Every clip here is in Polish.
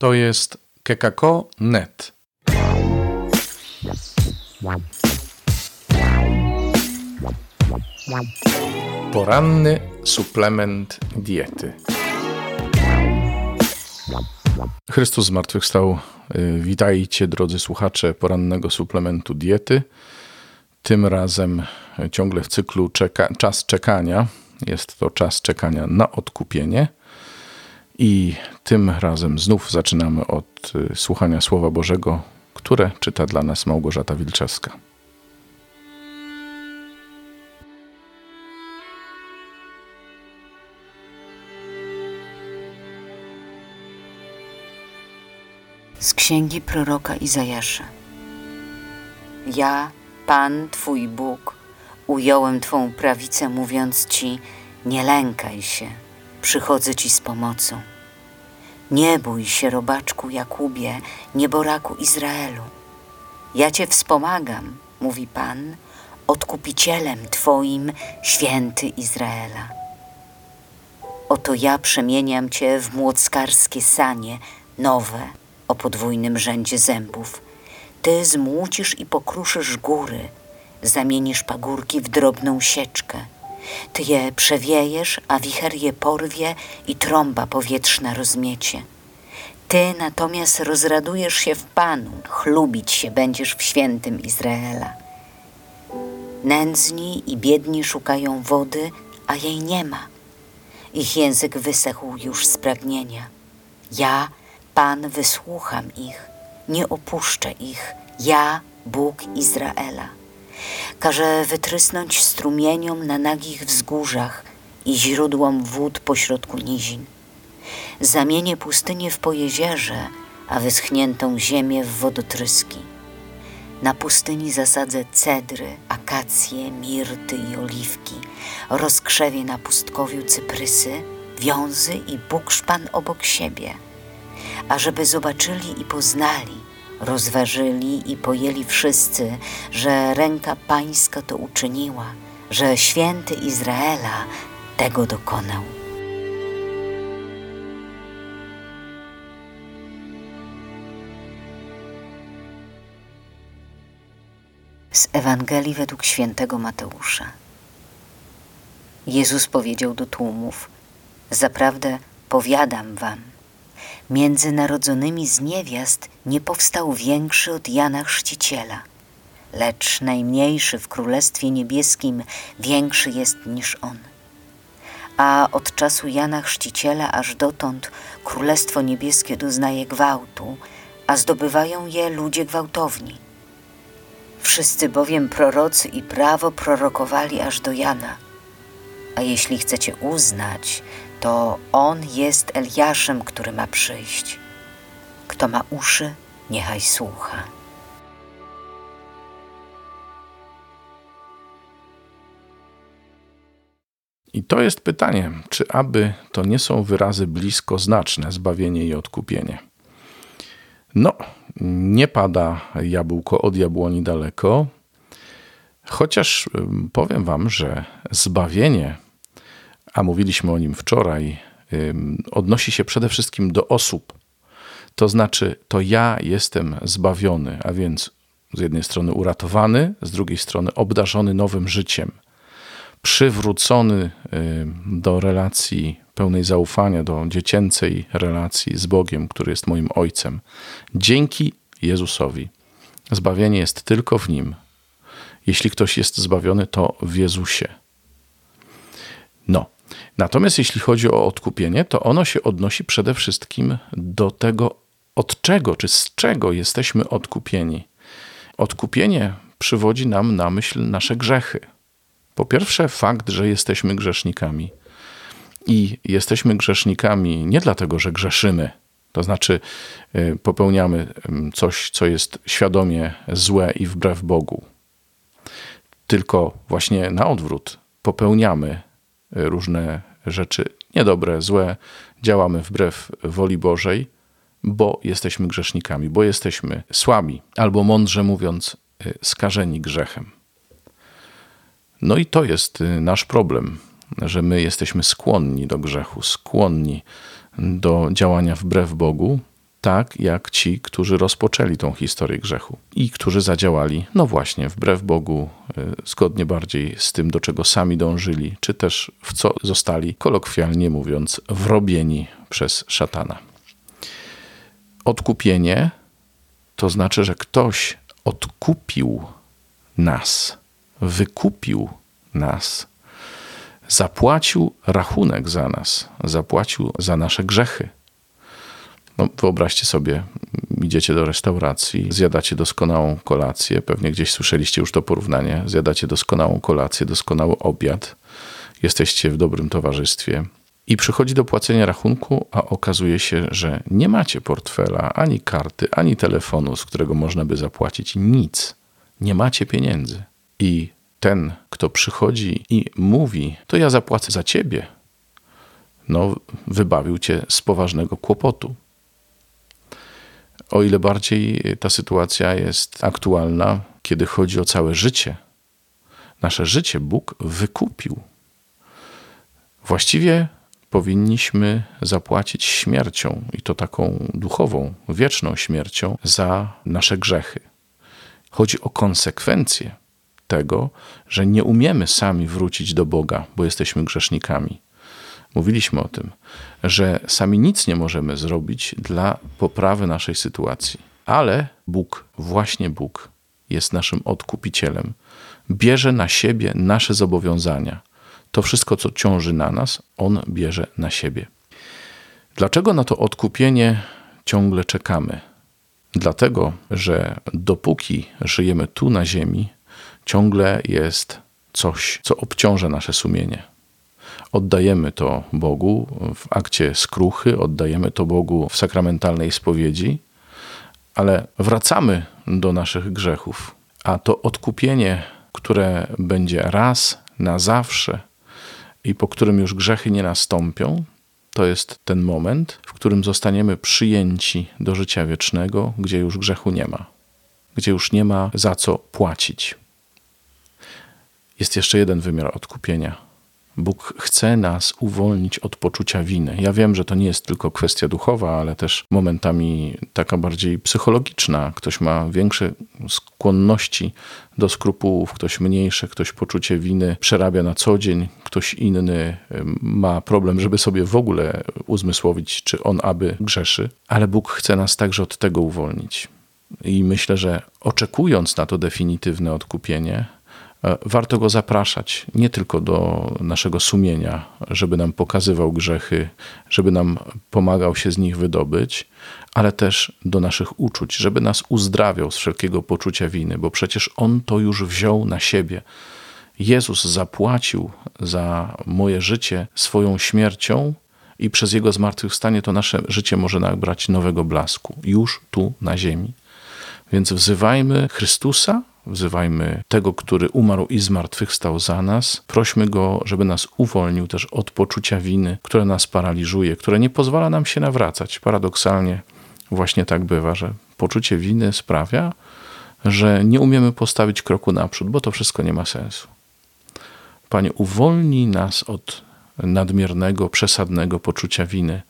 To jest kekako.net. Poranny suplement diety. Chrystus zmartwychwstał. Y, witajcie, drodzy słuchacze porannego suplementu diety. Tym razem ciągle w cyklu czeka, czas czekania. Jest to czas czekania na odkupienie. I tym razem znów zaczynamy od y, słuchania Słowa Bożego, które czyta dla nas Małgorzata Wilczewska. Z księgi proroka Izajasza. Ja, Pan, Twój Bóg, ująłem Twą prawicę, mówiąc Ci: Nie lękaj się, przychodzę Ci z pomocą. Nie bój się, robaczku Jakubie, nieboraku Izraelu. Ja Cię wspomagam, mówi Pan, odkupicielem Twoim, święty Izraela. Oto ja przemieniam Cię w młockarskie sanie, nowe, o podwójnym rzędzie zębów. Ty zmłócisz i pokruszysz góry, zamienisz pagórki w drobną sieczkę. Ty je przewiejesz, a wicher je porwie i trąba powietrzna rozmiecie. Ty natomiast rozradujesz się w Panu, chlubić się będziesz w świętym Izraela. Nędzni i biedni szukają wody, a jej nie ma. Ich język wysechł już z pragnienia. Ja, Pan, wysłucham ich, nie opuszczę ich, ja, Bóg Izraela. Każe wytrysnąć strumieniom na nagich wzgórzach i źródłom wód pośrodku nizin. Zamienię pustynię w pojezierze, a wyschniętą ziemię w wodotryski. Na pustyni zasadzę cedry, akacje, mirty i oliwki. Rozkrzewię na pustkowiu cyprysy, wiązy i bukszpan obok siebie. Ażeby zobaczyli i poznali, rozważyli i pojęli wszyscy, że ręka Pańska to uczyniła, że święty Izraela tego dokonał. Z Ewangelii według świętego Mateusza. Jezus powiedział do tłumów: Zaprawdę powiadam wam, między narodzonymi z niewiast nie powstał większy od Jana Chrzciciela, lecz najmniejszy w Królestwie Niebieskim większy jest niż on. A od czasu Jana Chrzciciela aż dotąd Królestwo Niebieskie doznaje gwałtu, a zdobywają je ludzie gwałtowni. Wszyscy bowiem prorocy i prawo prorokowali aż do Jana. A jeśli chcecie uznać, to on jest Eliaszem, który ma przyjść. Kto ma uszy, niechaj słucha. I to jest pytanie, czy aby to nie są wyrazy blisko znaczne, zbawienie i odkupienie. No, nie pada jabłko od jabłoni daleko, chociaż powiem Wam, że zbawienie a mówiliśmy o nim wczoraj, odnosi się przede wszystkim do osób. To znaczy, to ja jestem zbawiony, a więc z jednej strony uratowany, z drugiej strony obdarzony nowym życiem, przywrócony do relacji pełnej zaufania, do dziecięcej relacji z Bogiem, który jest moim Ojcem. Dzięki Jezusowi. Zbawienie jest tylko w Nim. Jeśli ktoś jest zbawiony, to w Jezusie. Natomiast jeśli chodzi o odkupienie, to ono się odnosi przede wszystkim do tego, od czego czy z czego jesteśmy odkupieni. Odkupienie przywodzi nam na myśl nasze grzechy. Po pierwsze, fakt, że jesteśmy grzesznikami. I jesteśmy grzesznikami nie dlatego, że grzeszymy, to znaczy y, popełniamy coś, co jest świadomie złe i wbrew Bogu, tylko właśnie na odwrót popełniamy różne rzeczy niedobre, złe, działamy wbrew woli Bożej, bo jesteśmy grzesznikami, bo jesteśmy słabi, albo mądrze mówiąc, y, skażeni grzechem. No i to jest y, nasz problem, że my jesteśmy skłonni do grzechu, skłonni do działania wbrew Bogu, tak jak ci, którzy rozpoczęli tą historię grzechu i którzy zadziałali, no właśnie, wbrew Bogu, y, zgodnie bardziej z tym, do czego sami dążyli, czy też w co zostali, kolokwialnie mówiąc, wrobieni przez szatana. Odkupienie to znaczy, że ktoś odkupił nas, wykupił nas, zapłacił rachunek za nas, zapłacił za nasze grzechy. No, wyobraźcie sobie, idziecie do restauracji, zjadacie doskonałą kolację, pewnie gdzieś słyszeliście już to porównanie, zjadacie doskonałą kolację, doskonały obiad, jesteście w dobrym towarzystwie i przychodzi do płacenia rachunku, a okazuje się, że nie macie portfela, ani karty, ani telefonu, z którego można by zapłacić nic. Nie macie pieniędzy. I ten, kto przychodzi i mówi, to ja zapłacę za ciebie, no, wybawił cię z poważnego kłopotu. O ile bardziej ta sytuacja jest aktualna, kiedy chodzi o całe życie. Nasze życie Bóg wykupił. Właściwie powinniśmy zapłacić śmiercią, i to taką duchową, wieczną śmiercią, za nasze grzechy. Chodzi o konsekwencje tego, że nie umiemy sami wrócić do Boga, bo jesteśmy grzesznikami. Mówiliśmy o tym, że sami nic nie możemy zrobić dla poprawy naszej sytuacji, ale Bóg, właśnie Bóg, jest naszym odkupicielem. Bierze na siebie nasze zobowiązania. To wszystko, co ciąży na nas, On bierze na siebie. Dlaczego na to odkupienie ciągle czekamy? Dlatego, że dopóki żyjemy tu na ziemi, ciągle jest coś, co obciąża nasze sumienie. Oddajemy to Bogu w akcie skruchy, oddajemy to Bogu w sakramentalnej spowiedzi, ale wracamy do naszych grzechów, a to odkupienie, które będzie raz na zawsze i po którym już grzechy nie nastąpią, to jest ten moment, w którym zostaniemy przyjęci do życia wiecznego, gdzie już grzechu nie ma, gdzie już nie ma za co płacić. Jest jeszcze jeden wymiar odkupienia Bóg chce nas uwolnić od poczucia winy. Ja wiem, że to nie jest tylko kwestia duchowa, ale też momentami taka bardziej psychologiczna. Ktoś ma większe skłonności do skrupułów, ktoś mniejsze, ktoś poczucie winy przerabia na co dzień, ktoś inny ma problem, żeby sobie w ogóle uzmysłowić, czy on aby grzeszy, ale Bóg chce nas także od tego uwolnić. I myślę, że oczekując na to definitywne odkupienie, warto go zapraszać nie tylko do naszego sumienia, żeby nam pokazywał grzechy, żeby nam pomagał się z nich wydobyć, ale też do naszych uczuć, żeby nas uzdrawiał z wszelkiego poczucia winy, bo przecież On to już wziął na siebie. Jezus zapłacił za moje życie swoją śmiercią i przez Jego zmartwychwstanie to nasze życie może nabrać nowego blasku, już tu na ziemi. Więc wzywajmy Chrystusa, Wzywajmy tego, który umarł i zmartwychwstał za nas. Prośmy go, żeby nas uwolnił też od poczucia winy, które nas paraliżuje, które nie pozwala nam się nawracać. Paradoksalnie właśnie tak bywa, że poczucie winy sprawia, że nie umiemy postawić kroku naprzód, bo to wszystko nie ma sensu. Panie, uwolnij nas od nadmiernego, przesadnego poczucia winy.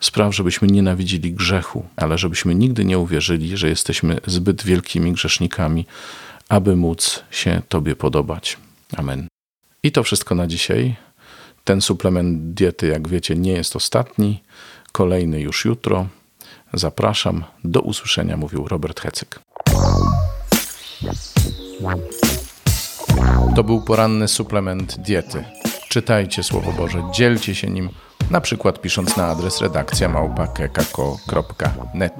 Spraw, żebyśmy nienawidzili grzechu, ale żebyśmy nigdy nie uwierzyli, że jesteśmy zbyt wielkimi grzesznikami, aby móc się Tobie podobać. Amen. I to wszystko na dzisiaj. Ten suplement diety, jak wiecie, nie jest ostatni. Kolejny już jutro. Zapraszam. Do usłyszenia, mówił Robert Hecyk. To był poranny suplement diety. Czytajcie Słowo Boże, dzielcie się nim, na przykład pisząc na adres redakcja małpa.kekako.net.